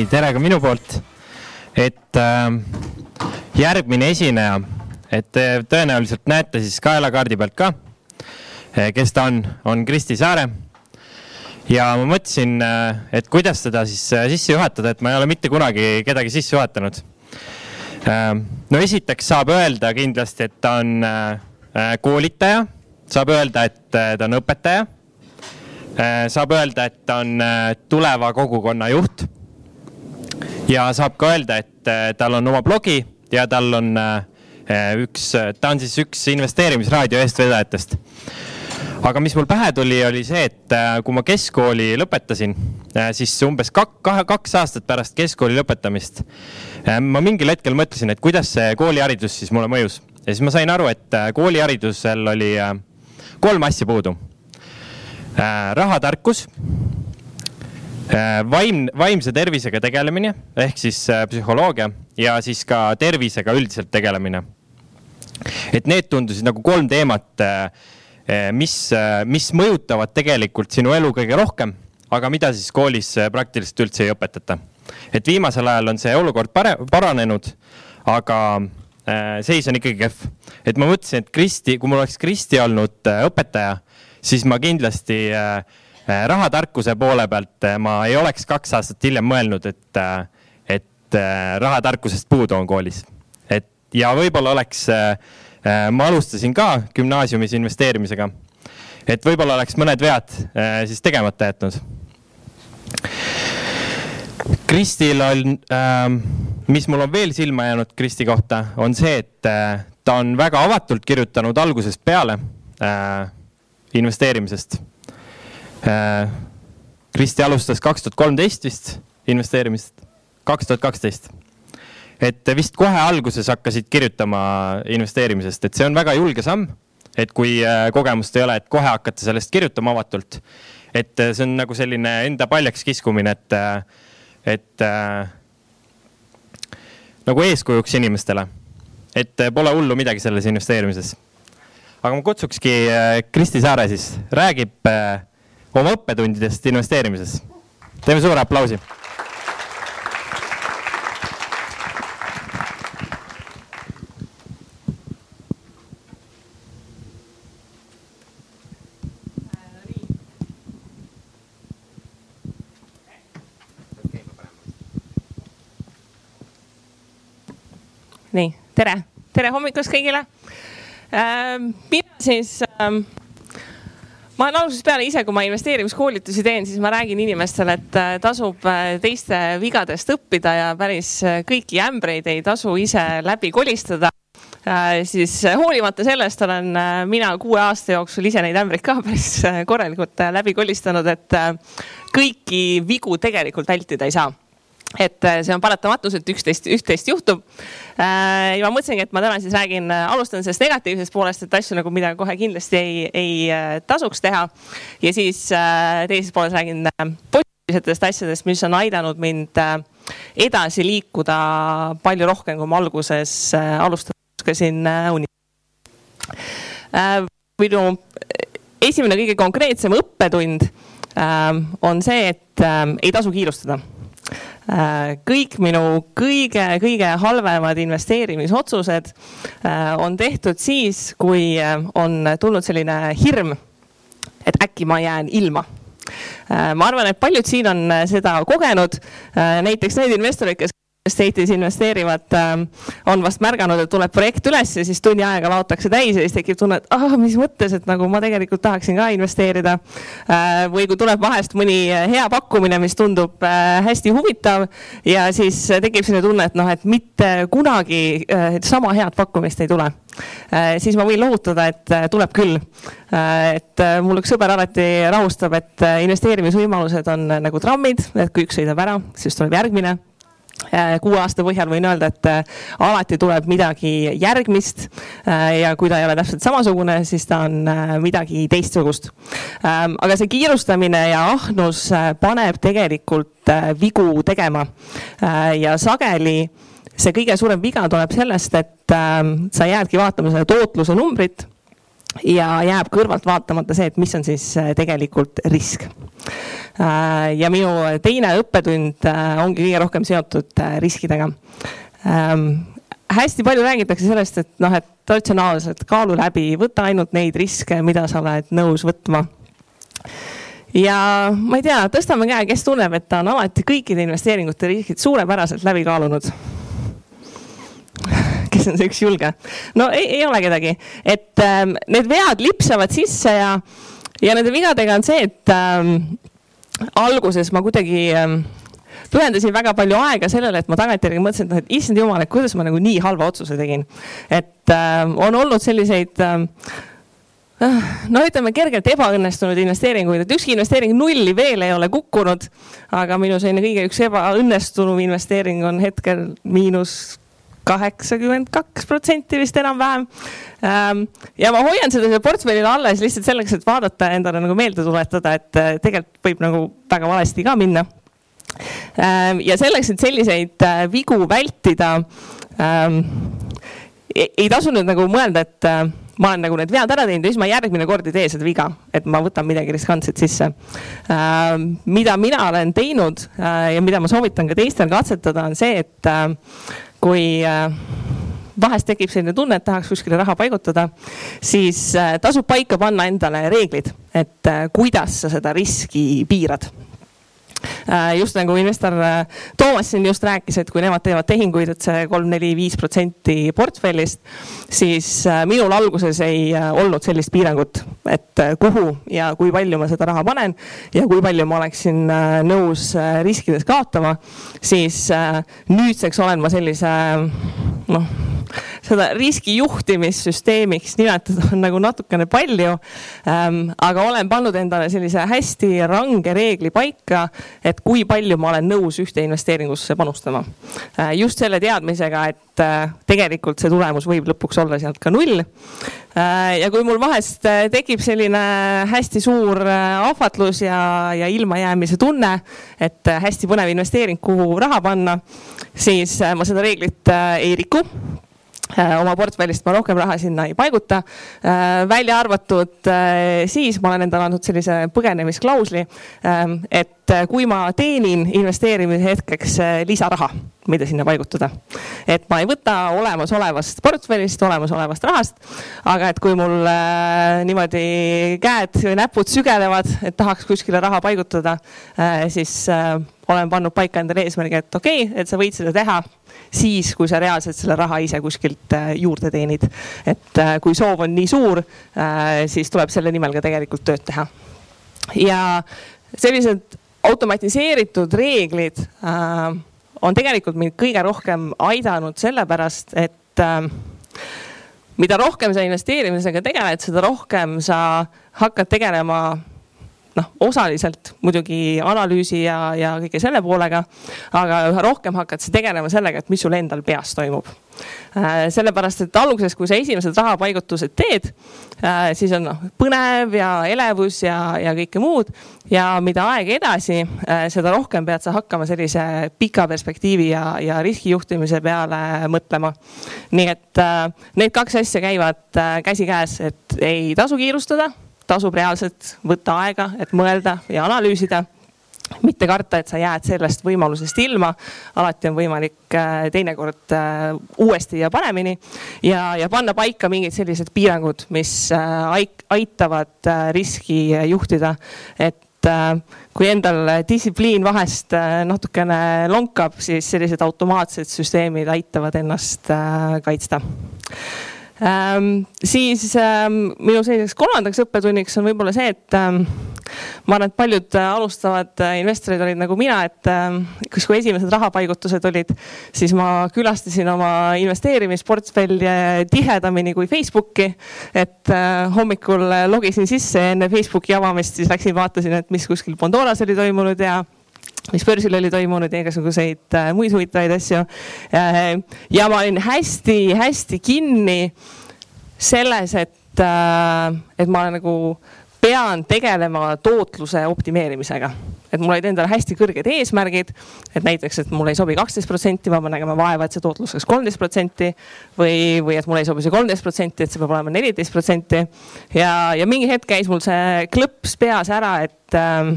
nii, tere ka minu poolt. et äh, järgmine esineja, et te tõenäoliselt näete siis kaelakaardi pealt ka, kes ta on, on Kristi Saare. ja ma mõtlesin, et kuidas teda siis sisse juhatada, et ma ei ole mitte kunagi kedagi sisse juhatanud. no esiteks saab öelda kindlasti, et ta on koolitaja, saab öelda, et ta on õpetaja saab öelda, et ta on tuleva kogukonna juht ja saab ka öelda, et äh, tal on oma blogi ja tal on äh, üks, ta on siis üks investeerimisraadio eestvedajatest. aga mis mul pähe tuli, oli see, et äh, kui ma keskkooli lõpetasin, siis umbes kak-, kahe, kaks aastat pärast keskkooli lõpetamist ma mingil hetkel mõtlesin, et kuidas see kooliharidus siis mulle mõjus ja siis ma sain aru, et kooliharidusel oli kolm asja puudu. rahatarkus Äh, vaim, vaimse tervisega tegelemine ehk siis äh, psühholoogia ja siis ka tervisega üldiselt tegelemine. et need tundusid nagu kolm teemat, äh, mis, mis mõjutavad tegelikult sinu elu kõige rohkem, aga mida siis koolis praktiliselt üldse ei õpetata. et viimasel ajal on see olukord pare-, paranenud, aga seis on ikkagi kehv. et ma mõtlesin, et Kristi, kui mul oleks Kristi olnud õpetaja, siis ma kindlasti äh, Äh, rahatarkuse poole pealt äh, ma ei oleks kaks aastat hiljem mõelnud, et, äh, et rahatarkusest puudu on koolis. et ja võib-olla oleks, ma alustasin ka gümnaasiumis investeerimisega, et võib-olla oleks mõned vead siis tegemata jätnud. Kristil on, ähm, mis mul on veel silma jäänud Kristi kohta, on see, et ta on väga avatult kirjutanud algusest peale investeerimisest Äh, Kristi alustas kaks tuhat kolmteist vist investeerimist, kaks tuhat kaksteist. et vist kohe alguses hakkasid kirjutama investeerimisest, et see on väga julge samm. et kui äh, kogemust ei ole, et kohe hakata sellest kirjutama avatult. et äh, see on nagu selline enda paljaks kiskumine, et, et äh, nagu eeskujuks inimestele. et pole hullu midagi selles investeerimises. aga ma kutsukski Kristi Saare siis, räägib äh, oma õppetundidest investeerimises. teeme suure aplausi. nii, tere, tere hommikust kõigile. Ähm, mina siis ähm, ma olen algusest peale ise, kui ma investeerimiskoolitusi teen, siis ma räägin inimestele, et äh, tasub äh, teiste vigadest õppida ja päris äh, kõiki ämbreid ei tasu ise läbi kolistada. siis hoolimata sellest olen mina kuue aasta jooksul ise neid ämbreid ka päris korralikult läbi kolistanud, et kõiki vigu tegelikult vältida ei saa et äh, see on paratamatus, et üksteist, üht-teist juhtub. Äh, ja ma mõtlesingi, et ma täna siis räägin, äh, alustan sellest negatiivsest poolest, et asju nagu, mida kohe kindlasti ei, ei tasuks teha. ja siis teises pooles räägin positiivsetest asjadest, mis on aidanud mind edasi liikuda palju rohkem, kui ma alguses alustada oskasin unistada. minu esimene kõige konkreetsem õppetund on see, et ei tasu kiirustada kõik minu kõige-kõige halvemad investeerimisotsused äh, on tehtud siis, kui äh, on tulnud selline hirm, et äkki ma jään ilma ma arvan, et paljud siin on seda kogenud. näiteks need investorid, kes Estate'is investeerivad, ähm, on vast märganud, et tuleb projekt üles ja siis tunni ajaga laotakse täis ja siis tekib tunne, et ah, mis mõttes, et nagu ma tegelikult tahaksin ka investeerida. Äh, või kui tuleb vahest mõni hea pakkumine, mis tundub äh, hästi huvitav ja siis tekib selline tunne, et noh, et mitte kunagi äh, sama head pakkumist ei tule. siis ma võin lohutada, et tuleb küll. et mul üks sõber alati rahustab, et investeerimisvõimalused on nagu trammid, et kui üks sõidab ära, siis tuleb järgmine Äh, kuue aasta põhjal võin öelda, et äh, alati tuleb midagi järgmist. Äh, ja kui ta ei ole täpselt samasugune, siis ta on midagi teistsugust. Ähm, aga see kiirustamine ja ahnus paneb tegelikult vigu tegema ja sageli see kõige suurem viga tuleb sellest, et ähm, sa jäädki vaatama seda tootluse numbrit ja jääb kõrvalt vaatamata see, et mis on siis tegelikult risk. ja minu teine õppetund ongi kõige rohkem seotud riskidega ähm, hästi palju räägitakse sellest, et noh, et ratsionaalselt kaalu läbi, võta ainult neid riske, mida sa oled nõus võtma. ja ma ei tea, tõstame käe, kes tunneb, et ta on alati kõikide investeeringute riskid suurepäraselt läbi kaalunud kes on see üks julge? no ei, ei ole kedagi, et ähm, need vead lipsavad sisse ja, ja nende vigadega on see, et ähm, alguses ma kuidagi ähm, pühendasin väga palju aega sellele, et ma tagantjärgi mõtlesin, et noh, et issand jumal, et kuidas ma nagu nii halva otsuse tegin. et äh, on olnud selliseid äh, no ütleme kergelt ebaõnnestunud investeeringuid, et ükski investeering nulli veel ei ole kukkunud. aga minu selline kõige üks ebaõnnestunum investeering on hetkel miinus kaheksakümmend kaks protsenti vist enam-vähem. Ähm, ja ma hoian seda portfellile alles lihtsalt selleks, et vaadata endale nagu meelde tuletada, et äh, tegelikult võib nagu väga valesti ka minna Ähm, ja selleks, et selliseid äh, vigu vältida, ähm, ei tasu nüüd nagu mõelda, et äh, ma olen nagu need vead ära teinud ja siis ma järgmine kord ei tee seda viga, et ma võtan midagi riskantset sisse. Ähm, mida mina olen teinud äh, ja mida ma soovitan ka teistel katsetada, on see, et kui vahest tekib selline tunne, et tahaks kuskile raha paigutada, siis tasub paika panna endale reeglid, et kuidas sa seda riski piirad. Äh, just nagu investor äh, Toomas siin just rääkis, et kui nemad teevad tehinguid, et see kolm, neli, viis protsenti portfellist, siis äh, minul alguses ei olnud sellist piirangut, et kuhu ja kui palju ma seda raha panen ja kui palju ma oleksin nõus riskides kaotama, siis nüüdseks olen ma sellise noh seda riskijuhtimissüsteemiks nimetada on nagu natukene palju ähm,. aga olen pannud endale sellise hästi range reegli paika, et kui palju ma olen nõus ühte investeeringusse panustama äh,. just selle teadmisega, et äh, tegelikult see tulemus võib lõpuks olla sealt ka null äh,. ja kui mul vahest tekib selline hästi suur ahvatlus ja, ja ilmajäämise tunne, et hästi põnev investeering, kuhu raha panna, siis ma seda reeglit ei riku oma portfellist ma rohkem raha sinna ei paiguta. Äh, välja arvatud äh, siis ma olen endale andnud sellise põgenemisklausli, ähm, et kui ma teenin investeerimise hetkeks lisaraha, mida sinna paigutada. et ma ei võta olemasolevast portfellist, olemasolevast rahast, aga et kui mul niimoodi käed või näpud sügelevad, et tahaks kuskile raha paigutada, siis olen pannud paika endale eesmärgi, et okei okay,, et sa võid seda teha siis, kui sa reaalselt selle raha ise kuskilt äh, juurde teenid. et äh, kui soov on nii suur, äh, siis tuleb selle nimel ka tegelikult tööd teha. ja sellised automatiseeritud reeglid on tegelikult mind kõige rohkem aidanud sellepärast, et mida rohkem sa investeerimisega tegeled, seda rohkem sa hakkad tegelema noh, osaliselt muidugi analüüsi ja, ja kõige selle poolega. aga üha rohkem hakkad sa tegelema sellega, et mis sul endal peas toimub. Äh, sellepärast, et alguses, kui sa esimesed rahapaigutused teed, äh, siis on noh põnev ja elevus ja, ja kõike muud. ja mida aeg edasi, äh, seda rohkem pead sa hakkama sellise pika perspektiivi ja, ja riskijuhtimise peale mõtlema. nii et need kaks asja käivad käsikäes, et ei tasu kiirustada tasub reaalselt võtta aega, et mõelda ja analüüsida mitte karta, et sa jääd sellest võimalusest ilma. alati on võimalik äh, teinekord äh, uuesti ja paremini ja, ja panna paika mingid sellised piirangud, mis äh, aitavad riski juhtida. et kui endal distsipliin vahest natukene lonkab, siis sellised automaatsed süsteemid aitavad ennast kaitsta ähm,. siis ähm, minu selliseks kolmandaks õppetunniks on võib-olla see, et ähm, ma arvan, et paljud äh, alustavad äh, investorid olid nagu mina, et ähm, kus, kui esimesed rahapaigutused olid, siis ma külastasin oma investeerimisportfelli tihedamini kui Facebooki. et äh, hommikul logisin sisse enne Facebooki avamist siis läksin, vaatasin, et mis kuskil Pandoras oli toimunud ja mis börsil oli toimunud ja igasuguseid äh, muid huvitavaid asju äh,. ja ma olin hästi-hästi kinni selles, et äh,, et ma nagu pean tegelema tootluse optimeerimisega et mul olid endal hästi kõrged eesmärgid, et näiteks, et mul ei sobi kaksteist protsenti, ma pean nägema vaeva, et see tootlus oleks kolmteist protsenti või, või et mul ei sobi see kolmteist protsenti, et see peab olema neliteist protsenti. ja, ja mingi hetk käis mul see klõps peas ära, et, ähm,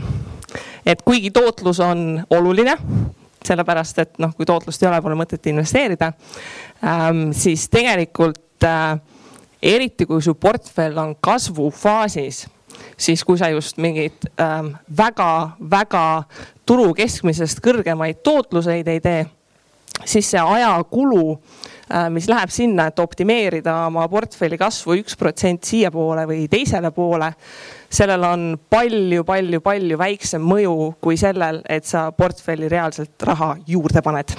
et kuigi tootlus on oluline sellepärast et noh, kui tootlust ei ole, pole mõtet investeerida ähm,, siis tegelikult äh, eriti kui su portfell on kasvufaasis siis kui sa just mingeid väga-väga ähm, turu keskmisest kõrgemaid tootluseid ei tee, siis see ajakulu äh,, mis läheb sinna, et optimeerida oma portfelli kasvu üks protsent siiapoole või teisele poole, sellel on palju-palju-palju väiksem mõju kui sellel, et sa portfelli reaalselt raha juurde paned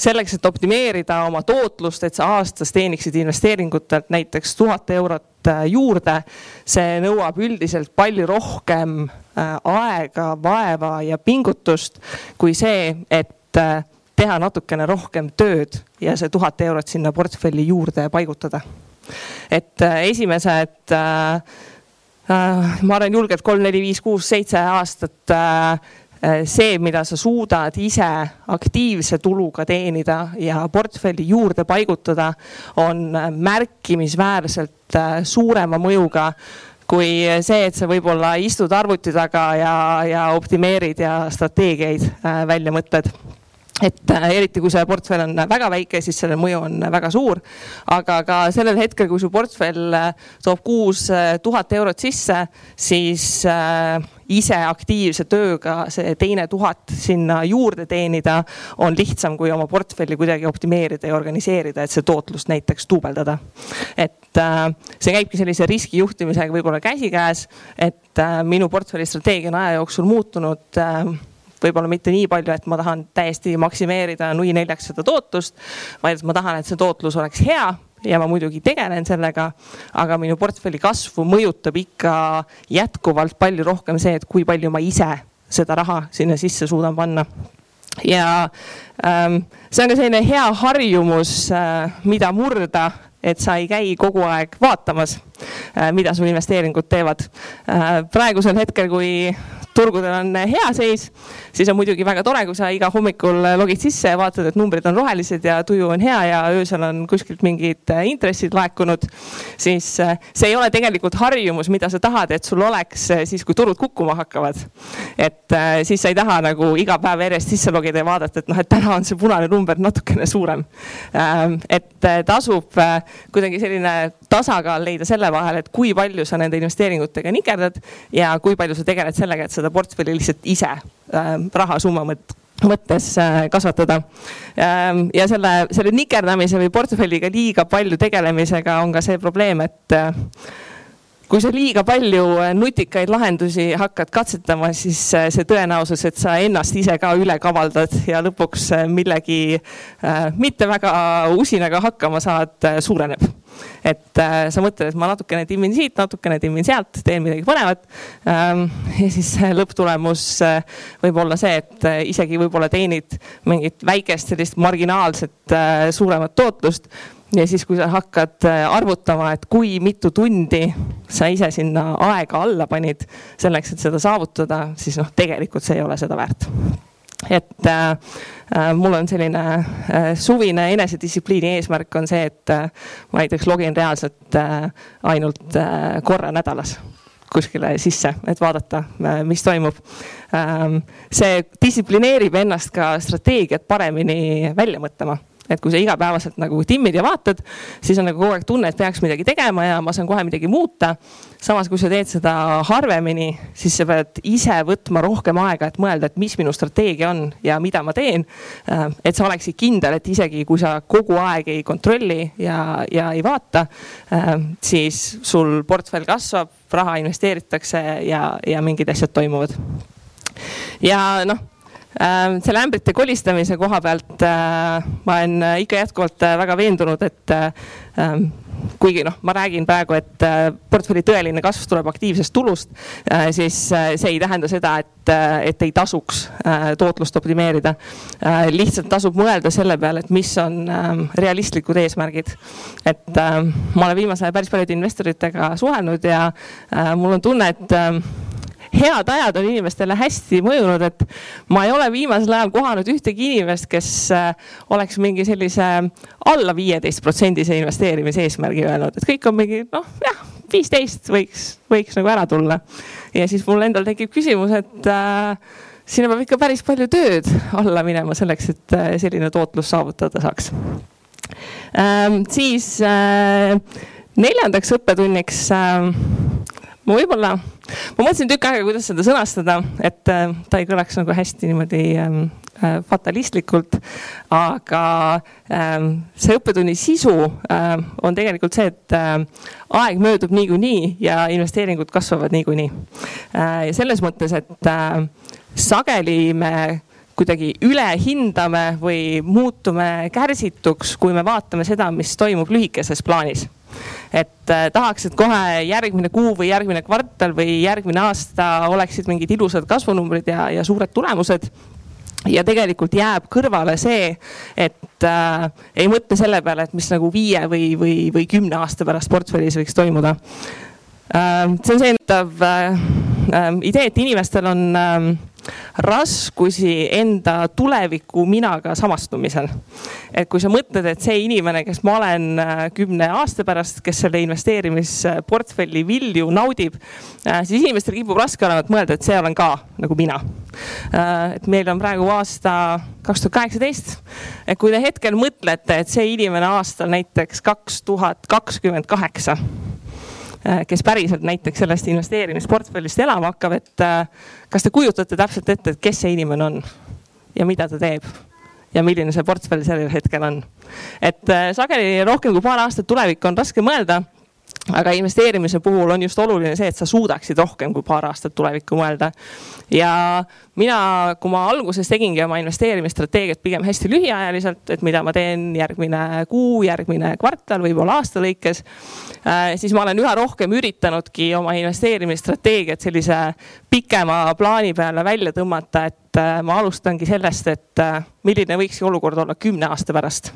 selleks, et optimeerida oma tootlust, et sa aastas teeniksid investeeringutelt näiteks tuhat eurot äh, juurde. see nõuab üldiselt palju rohkem äh, aega, vaeva ja pingutust kui see, et äh, teha natukene rohkem tööd ja see tuhat eurot sinna portfelli juurde paigutada. et esimesed ma arvan julgelt kolm, neli, viis, kuus, seitse aastat Äh, see, mida sa suudad ise aktiivse tuluga teenida ja portfelli juurde paigutada, on märkimisväärselt äh, suurema mõjuga kui see, et sa võib-olla istud arvuti taga ja, ja optimeerid ja strateegiaid äh, välja mõtled et äh, eriti kui see portfell on väga väike, siis selle mõju on väga suur. aga ka sellel hetkel, kui su portfell äh, toob kuus äh, tuhat eurot sisse, siis ise aktiivse tööga see teine tuhat sinna juurde teenida on lihtsam, kui oma portfelli kuidagi optimeerida ja organiseerida, et see tootlust näiteks duubeldada. et see käibki sellise riskijuhtimisega võib-olla käsikäes, et minu portfelli strateegia on aja jooksul muutunud võib-olla mitte nii palju, et ma tahan täiesti maksimeerida nui neljaks seda tootlust, vaid ma tahan, et see tootlus oleks hea ja ma muidugi tegelen sellega, aga minu portfelli kasvu mõjutab ikka jätkuvalt palju rohkem see, et kui palju ma ise seda raha sinna sisse suudan panna. Ja ähm, see on ka selline hea harjumus äh,, mida murda, et sa ei käi kogu aeg vaatamas mida su investeeringud teevad äh,. praegusel hetkel, kui turgudel on hea seis, siis on muidugi väga tore, kui sa iga hommikul logid sisse ja vaatad, et numbrid on rohelised ja tuju on hea ja öösel on kuskilt mingid äh, intressid laekunud. siis äh, see ei ole tegelikult harjumus, mida sa tahad, et sul oleks äh, siis, kui turud kukkuma hakkavad. et siis sa ei taha nagu iga päev järjest sisse logida ja vaadata, et noh, et täna on see punane number natukene suurem. Ähm, et tasub kuidagi selline tasakaal leida selle vahel, et kui palju sa nende investeeringutega nikerdad ja kui palju sa tegeled sellega, et seda portfelli lihtsalt ise äh, rahasumma mõttes mõttes äh, kasvatada. Ähm, ja selle, selle nikerdamise või portfelliga liiga palju tegelemisega on ka see probleem, et äh, kui sa liiga palju nutikaid lahendusi hakkad katsetama, siis see tõenäosus, et sa ennast ise ka üle kavaldad ja lõpuks millegi mitte väga usinaga hakkama saad, suureneb et äh, sa mõtled, et ma natukene timmin siit, natukene timmin sealt, teen midagi põnevat ähm,. ja siis lõpptulemus äh, võib olla see, et äh, isegi võib-olla teenid mingit väikest sellist marginaalset äh, suuremat tootlust ja siis, kui sa hakkad äh, arvutama, et kui mitu tundi sa ise sinna aega alla panid selleks, et seda saavutada, siis noh, tegelikult see ei ole seda väärt et äh, äh, mul on selline äh, suvine enesedistsipliini eesmärk on see, et äh, ma näiteks login reaalselt äh, ainult äh, korra nädalas kuskile sisse, et vaadata, äh, mis toimub. Ähm, see distsiplineerib ennast ka strateegiat paremini välja mõtlema et kui sa igapäevaselt nagu timmid ja vaatad, siis on nagu kogu aeg tunne, et peaks midagi tegema ja ma saan kohe midagi muuta. samas, kui sa teed seda harvemini, siis sa pead ise võtma rohkem aega, et mõelda, et mis minu strateegia on ja mida ma teen. Äh, et sa oleksid kindel, et isegi kui sa kogu aeg ei kontrolli ja, ja ei vaata, äh, siis sul portfell kasvab, raha investeeritakse ja, ja mingid asjad toimuvad ja noh selle ämbrite kolistamise koha pealt äh, ma olen ikka jätkuvalt äh, väga veendunud, et äh, ähm, kuigi noh, ma räägin praegu, et äh, portfelli tõeline kasv tuleb aktiivsest tulust, äh, siis äh, see ei tähenda seda, et, et ei tasuks tootlust optimeerida. lihtsalt tasub mõelda selle peale, et mis on ähm, realistlikud eesmärgid. et ma olen viimasel ajal päris paljude investoritega suhelnud ja mul on tunne, et ähm, head ajad on inimestele hästi mõjunud, et ma ei ole viimasel ajal kohanud ühtegi inimest, kes äh, oleks mingi sellise alla viieteist protsendise investeerimise eesmärgi öelnud, et kõik on mingi noh, jah, viisteist võiks, võiks nagu ära tulla. ja siis mul endal tekib küsimus, et äh, sinna peab ikka päris palju tööd alla minema selleks, et äh, selline tootlus saavutada saaks ähm,. siis äh, neljandaks õppetunniks äh, ma võib-olla ma mõtlesin tükk aega, kuidas seda sõnastada, et äh, ta ei kõlaks nagu hästi niimoodi ähm, äh, fatalistlikult. aga ähm, see õppetunni sisu äh, on tegelikult see, et äh, aeg möödub niikuinii ja investeeringud kasvavad niikuinii äh,. ja selles mõttes, et äh, sageli me kuidagi ülehindame või muutume kärsituks, kui me vaatame seda, mis toimub lühikeses plaanis et äh, tahaks, et kohe järgmine kuu või järgmine kvartal või järgmine aasta oleksid mingid ilusad kasvunumbrid ja, ja suured tulemused ja tegelikult jääb kõrvale see, et äh, ei mõtle selle peale, et mis nagu viie või, või, või kümne aasta pärast portfellis võiks toimuda äh,. see on see ennetav äh, äh, idee, et inimestel on äh, raskusi enda tuleviku minaga samastumisel. et kui sa mõtled, et see inimene, kes ma olen äh, kümne aasta pärast, kes selle investeerimisportfelli vilju naudib, äh, siis inimestel kipub raske olema, et mõelda, et see olen ka nagu mina. Äh, et meil on praegu aasta kaks tuhat kaheksateist. et kui te hetkel mõtlete, et see inimene aastal näiteks kaks tuhat kakskümmend kaheksa kes päriselt näiteks sellest investeerimisportfellist elama hakkab, et äh, kas te kujutate täpselt ette, et kes see inimene on ja mida ta teeb ja milline see portfell sellel hetkel on. et äh, sageli rohkem kui paar aastat tulevikku on raske mõelda aga investeerimise puhul on just oluline see, et sa suudaksid rohkem kui paar aastat tulevikku mõelda. ja mina, kui ma alguses tegingi oma investeerimisstrateegiat pigem hästi lühiajaliselt, et mida ma teen järgmine kuu, järgmine kvartal, võib-olla aasta lõikes. Äh, siis ma olen üha rohkem üritanudki oma investeerimisstrateegiat sellise pikema plaani peale välja tõmmata, et äh, ma alustangi sellest, et äh, milline võiks see olukord olla kümne aasta pärast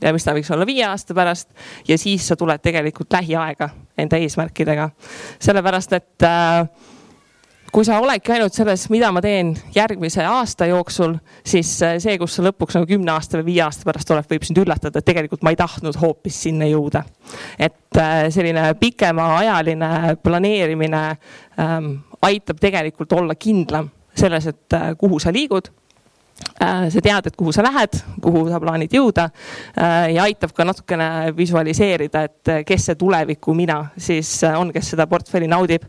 ja mis ta võiks olla viie aasta pärast. ja siis sa tuled tegelikult lähiaega enda eesmärkidega. sellepärast, et äh, kui sa oledki ainult selles, mida ma teen järgmise aasta jooksul, siis äh, see, kus sa lõpuks nagu kümne aasta või viie aasta pärast oled, võib sind üllatada, et tegelikult ma ei tahtnud hoopis sinna jõuda. et äh, selline pikemaajaline planeerimine ähm, aitab tegelikult olla kindlam selles, et äh, kuhu sa liigud sa tead, et kuhu sa lähed, kuhu sa plaanid jõuda äh, ja aitab ka natukene visualiseerida, et äh, kes see tuleviku mina siis on, kes seda portfelli naudib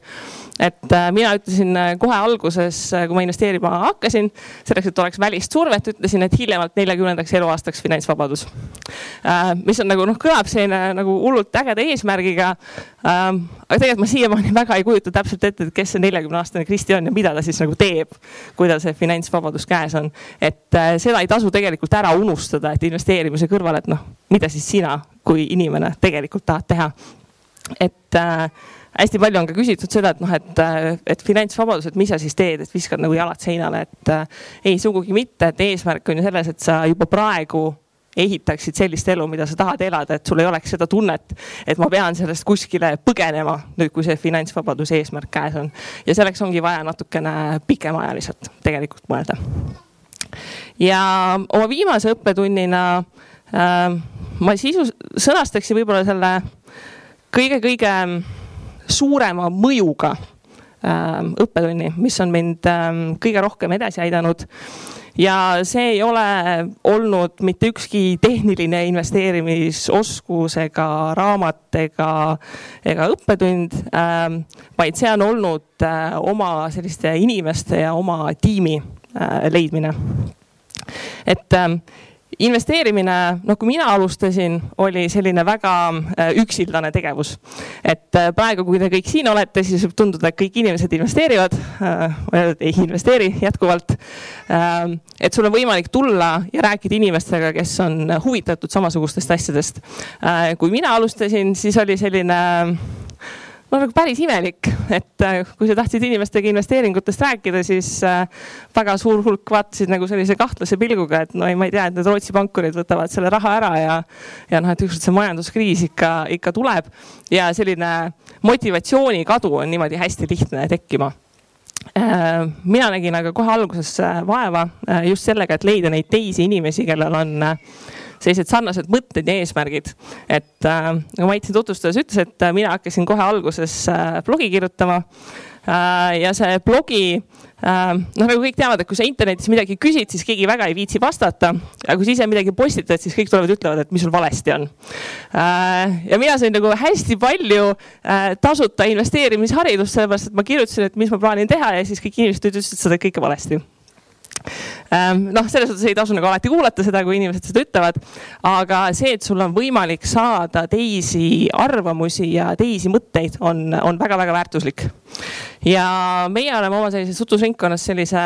et äh, mina ütlesin äh, kohe alguses, äh, kui ma investeerima hakkasin, selleks, et oleks välist survet, ütlesin, et hiljemalt neljakümnendaks eluaastaks finantsvabadus. mis on nagu noh, kõlab selline nagu hullult ägeda eesmärgiga. Ähm, aga tegelikult ma siiamaani väga ei kujuta täpselt ette, et kes see neljakümne aastane Kristi on ja mida ta siis nagu teeb, kui tal see finantsvabadus käes on. et seda ei tasu tegelikult ära unustada, et investeerimise kõrval, et noh, mida siis sina kui inimene tegelikult tahad teha. et äh, hästi palju on ka küsitud seda, et noh, et, et finantsvabadus, et mis sa siis teed, et viskad nagu jalad seinale, et äh, ei, sugugi mitte, et eesmärk on ju selles, et sa juba praegu ehitaksid sellist elu, mida sa tahad elada, et sul ei oleks seda tunnet, et ma pean sellest kuskile põgenema, nüüd kui see finantsvabaduse eesmärk käes on. ja selleks ongi vaja natukene pikemaajaliselt tegelikult mõelda. ja oma viimase õppetunnina äh, ma sisu sõnastaksin võib-olla selle kõige-kõige suurema mõjuga ähm, õppetunni, mis on mind ähm, kõige rohkem edasi aidanud ja see ei ole olnud mitte ükski tehniline investeerimisoskus ega raamat ega, ega õppetund ähm,, vaid see on olnud äh, oma selliste inimeste ja oma tiimi äh, leidmine. et investeerimine, noh, kui mina alustasin, oli selline väga äh, üksildane tegevus. et äh, praegu, kui te kõik siin olete, siis võib tunduda, et kõik inimesed investeerivad. ei investeeri jätkuvalt. et sul on võimalik tulla ja rääkida inimestega, kes on huvitatud samasugustest asjadest. kui mina alustasin, siis oli selline no nagu päris imelik, et äh, kui sa tahtsid inimestega investeeringutest rääkida, siis äh, väga suur hulk vaatasid nagu sellise kahtlase pilguga, et no ei, ma ei tea, et need Rootsi pankurid võtavad selle raha ära ja, ja noh, et ükskord see majanduskriis ikka, ikka tuleb. Ja selline motivatsiooni kadu on niimoodi hästi lihtne tekkima. Äh, mina nägin aga kohe alguses vaeva just sellega, et leida neid teisi inimesi, kellel on sellised sarnased mõtted ja eesmärgid. et äh, nagu Mait siin tutvustades ütles, et äh, mina hakkasin kohe alguses äh, blogi kirjutama äh,. ja see blogi äh, noh, nagu kõik teavad, et kui sa internetis midagi küsid, siis keegi väga ei viitsi vastata. aga kui sa ise midagi postitad, siis kõik tulevad, ütlevad, et mis sul valesti on äh,. ja mina sain nagu hästi palju äh, tasuta investeerimisharidust, sellepärast et ma kirjutasin, et mis ma plaanin teha ja siis kõik inimesed ütlesid seda kõike valesti noh, selles suhtes ei tasu nagu alati kuulata seda, kui inimesed seda ütlevad. aga see, et sul on võimalik saada teisi arvamusi ja teisi mõtteid, on, on väga-väga väärtuslik. ja meie oleme oma sellises suhtlusringkonnas sellise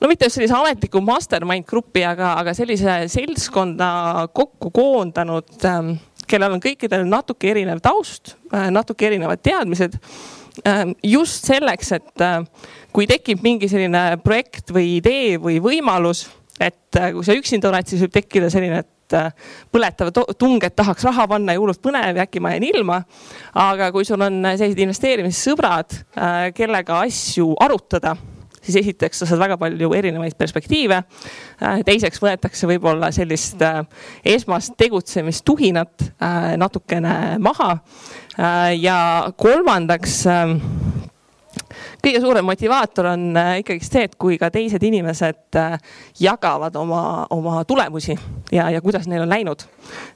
no mitte just sellise ametliku mastermind grupi, aga, aga sellise seltskonna kokku koondanud, ehm, kellel on kõikidel natuke erinev taust, natuke erinevad teadmised. Ehm, just selleks, et kui tekib mingi selline projekt või idee või võimalus, et äh, kui sa üksinda oled, siis võib tekkida selline, et äh, põletav tung, et tahaks raha panna ja hullult põnev ja äkki ma jään ilma. aga kui sul on sellised investeerimissõbrad, äh, kellega asju arutada siis esiteks sa saad väga palju erinevaid perspektiive. teiseks võetakse võib-olla sellist esmast tegutsemistuhinat natukene maha. ja kolmandaks kõige suurem motivaator on äh, ikkagi see, et kui ka teised inimesed äh, jagavad oma, oma tulemusi ja, ja kuidas neil on läinud.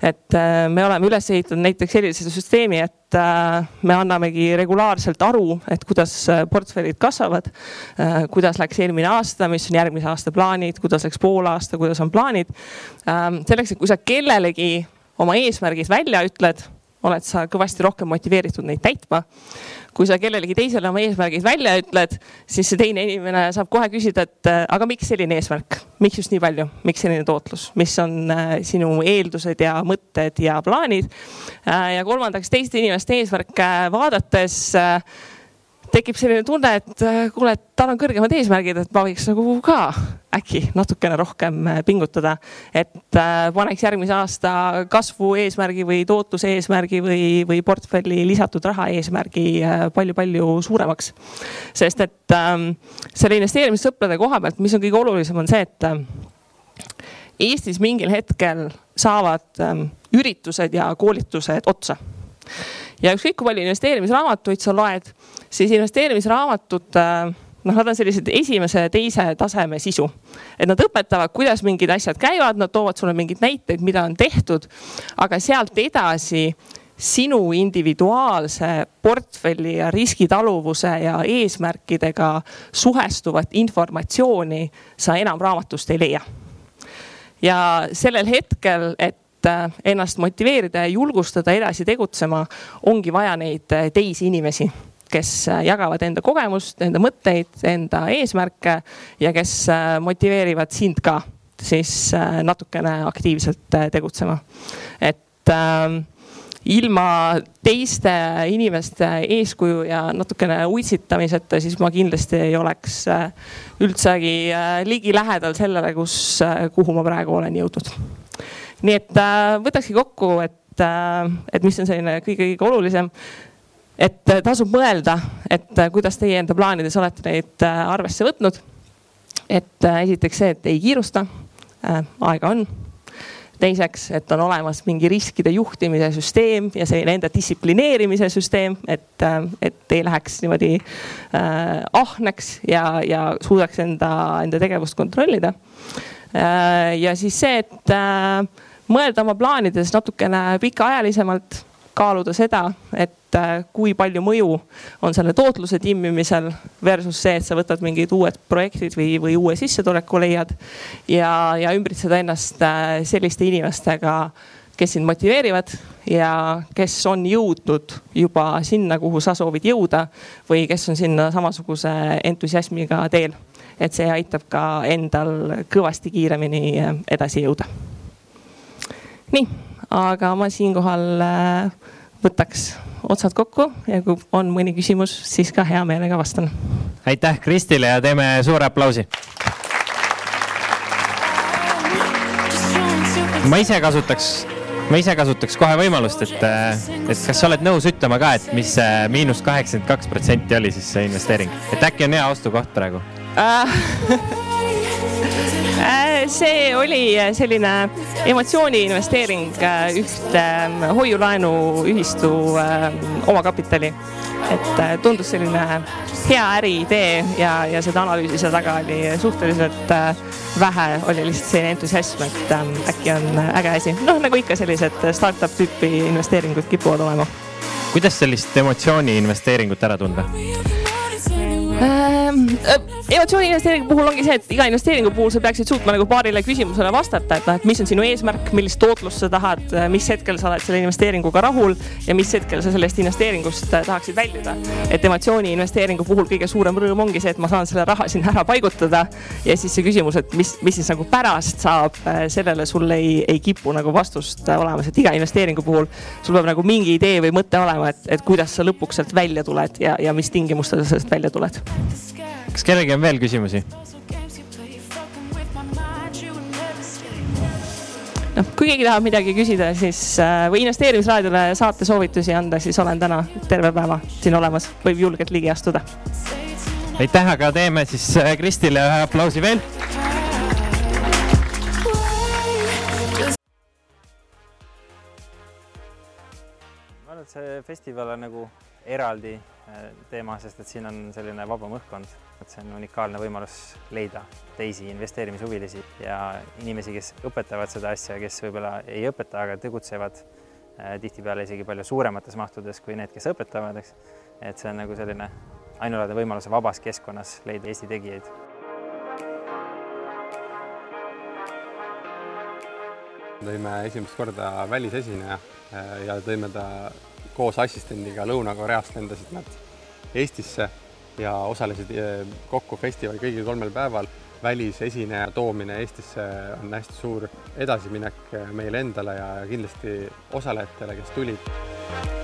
et äh, me oleme üles ehitanud näiteks sellise süsteemi, et me annamegi regulaarselt aru, et kuidas portfellid kasvavad. kuidas läks eelmine aasta, mis on järgmise aasta plaanid, kuidas läks pool aasta, kuidas on plaanid. selleks, et kui sa kellelegi oma eesmärgid välja ütled oled sa kõvasti rohkem motiveeritud neid täitma. Kui sa kellelegi teisele oma eesmärgid välja ütled, siis see teine inimene saab kohe küsida, et äh, aga miks selline eesmärk, miks just nii palju, miks selline tootlus, mis on äh, sinu eeldused ja mõtted ja plaanid. Äh, ja kolmandaks teiste inimeste eesmärke vaadates tekib selline tunne, et kuule, et tal on kõrgemad eesmärgid, et ma võiks nagu ka äkki natukene rohkem äh, pingutada. et äh, paneks järgmise aasta kasvu eesmärgi või tootluse eesmärgi või, või portfelli lisatud raha eesmärgi palju-palju suuremaks. sest et ähm, selle investeerimissõprade koha pealt, mis on kõige olulisem, on see, et Eestis mingil hetkel saavad ähm, üritused ja koolitused otsa ja ükskõik kui palju investeerimisraamatuid sa loed, siis investeerimisraamatud äh, noh, nad on sellised esimese teise taseme sisu. et nad õpetavad, kuidas mingid asjad käivad, nad toovad sulle mingeid näiteid, mida on tehtud. aga sealt edasi sinu individuaalse portfelli ja riskitaluvuse ja eesmärkidega suhestuvat informatsiooni sa enam raamatust ei leia. ja sellel hetkel, et Äh, ennast motiveerida ja julgustada edasi tegutsema, ongi vaja neid äh, teisi inimesi kes äh, jagavad enda kogemust, enda mõtteid, enda eesmärke ja kes motiveerivad sind ka siis natukene aktiivselt tegutsema. et äh, ilma teiste inimeste eeskuju ja natukene uitsitamiseta, siis ma kindlasti ei oleks üldsegi ligilähedal sellele, kus, kuhu ma praegu olen jõudnud nii et äh, võtakski kokku, et, äh, et mis on selline kõige-kõige olulisem. Et äh, tasub mõelda, et kuidas teie enda plaanides olete neid arvesse võtnud. et esiteks see, et ei kiirusta, aega on teiseks, et on olemas mingi riskide juhtimise süsteem ja selline enda distsiplineerimise süsteem, et, et ei läheks niimoodi äh, ahneks ja, ja suudaks enda, enda tegevust kontrollida äh,. ja siis see, et äh, mõelda oma plaanides natukene pikaajalisemalt. kaaluda seda, et äh, kui palju mõju on selle tootluse timmimisel versus see, et sa võtad mingid uued projektid või, või uue sissetuleku leiad. ja, ja ümbritseda ennast äh, selliste inimestega, kes sind motiveerivad ja kes on jõudnud juba sinna, kuhu sa soovid jõuda või kes on sinna samasuguse entusiasmiga teel. et see aitab ka endal kõvasti kiiremini äh, edasi jõuda. nii aga ma siinkohal võtaks otsad kokku ja kui on mõni küsimus, siis ka hea meelega vastan. aitäh Kristile ja teeme suure aplausi. ma ise kasutaks, ma ise kasutaks kohe võimalust, et, et kas sa oled nõus ütlema ka, et mis see miinus kaheksakümmend kaks protsenti oli siis see investeering, et äkki on hea ostukoht praegu Äh, see oli äh, selline emotsiooni investeering äh, ühte ähm, hoiu-laenuühistu omakapitali. et tundus selline hea äriidee ja, ja seda analüüsi seal taga oli suhteliselt vähe, oli lihtsalt selline entusiasm, et ähm, äkki on äge asi. noh, nagu ikka sellised startup tüüpi investeeringud kipuvad olema. kuidas sellist emotsiooni investeeringut ära tunda? Ähm, äh, emotsiooni investeeringu puhul ongi see, et iga investeeringu puhul sa peaksid suutma nagu paarile küsimusele vastata, et noh, et mis on sinu eesmärk, millist tootlust sa tahad, äh, mis hetkel sa oled selle investeeringuga rahul ja mis hetkel sa sellest investeeringust äh, tahaksid väljuda. et emotsiooni investeeringu puhul kõige suurem rõõm ongi see, et ma saan selle raha sinna ära paigutada ja siis see küsimus, et mis, mis siis nagu pärast saab, sellele sul ei, ei kipu nagu vastust olemas, et iga investeeringu puhul sul peab nagu mingi idee või mõte olema, et, et kuidas sa lõpuks sealt välja tuled ja, ja mis tingimustel sa sellest välja tuled kas kellelgi on veel küsimusi? noh, kui keegi tahab midagi küsida, siis äh, või investeerimisraadiole saate soovitusi anda, siis olen täna terve päeva siin olemas, võib julgelt ligi astuda. aitäh, aga teeme siis äh, Kristile ühe aplausi veel. ma arvan, et see festival on nagu eraldi teema, sest et siin on selline vabam õhkkond, et see on unikaalne võimalus leida teisi investeerimishuvilisi ja inimesi, kes õpetavad seda asja, kes võib-olla ei õpeta, aga tegutsevad äh, tihtipeale isegi palju suuremates mahtudes kui need, kes õpetavad, eks. et see on nagu selline ainulaadne võimalus vabas keskkonnas leida Eesti tegijaid. tõime esimest korda välisesineja äh, ja tõime ta koos assistendiga Lõuna-Koreast lendasid nad Eestisse ja osalesid eh, kokku festivali kõigil kolmel päeval. välisesineja toomine Eestisse on hästi suur edasiminek meile endale ja kindlasti osalejatele, kes tulid.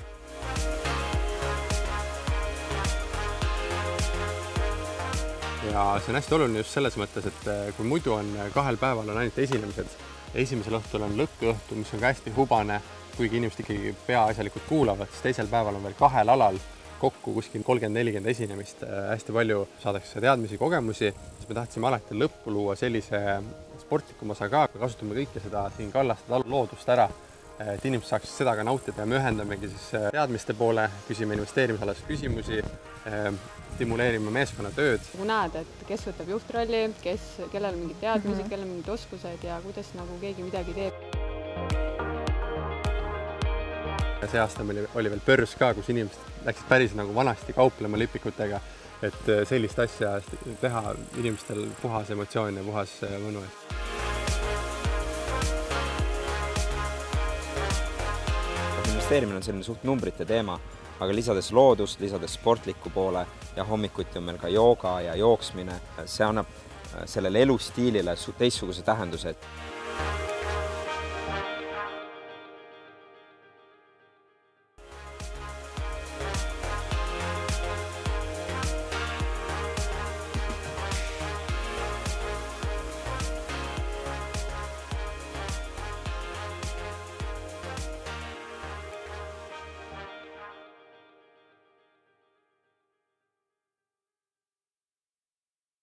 ja see on hästi oluline just selles mõttes, et eh, kui muidu on eh, kahel päeval on ainult esinemised, esimesel õhtul on lõkkõhtu, mis on ka hästi hubane, kuigi inimesed ikkagi peaasjalikult kuulavad, siis teisel päeval on veel kahel alal kokku kuskil kolmkümmend, nelikümmend esinemist, eh, hästi palju saadakse teadmisi, kogemusi, siis me tahtsime alati lõppu luua sellise sportlikuma osa ka, kasutame kõike seda siin kallastada loodust ära et inimesed saaksid seda ka nautida ja me ühendamegi siis teadmiste poole, küsime investeerimisalasi küsimusi, stimuleerima meeskonnatööd. nagu näed, et kes võtab juhtrolli, kes, kellel on mingid teadmised mm, -hmm. kellel on mingid oskused ja kuidas nagu keegi midagi teeb. see aasta meil oli veel börs ka, kus inimesed läksid päris nagu vanasti kauplema lipikutega, et äh, sellist asja teha inimestel puhas emotsioon ja puhas äh, mõnu. Investeerimine on selline suht numbrite teema aga lisades loodust, lisades sportliku poole ja hommikuti on meil ka jooga ja jooksmine, see annab äh, sellele elustiilile teistsuguse tähenduse,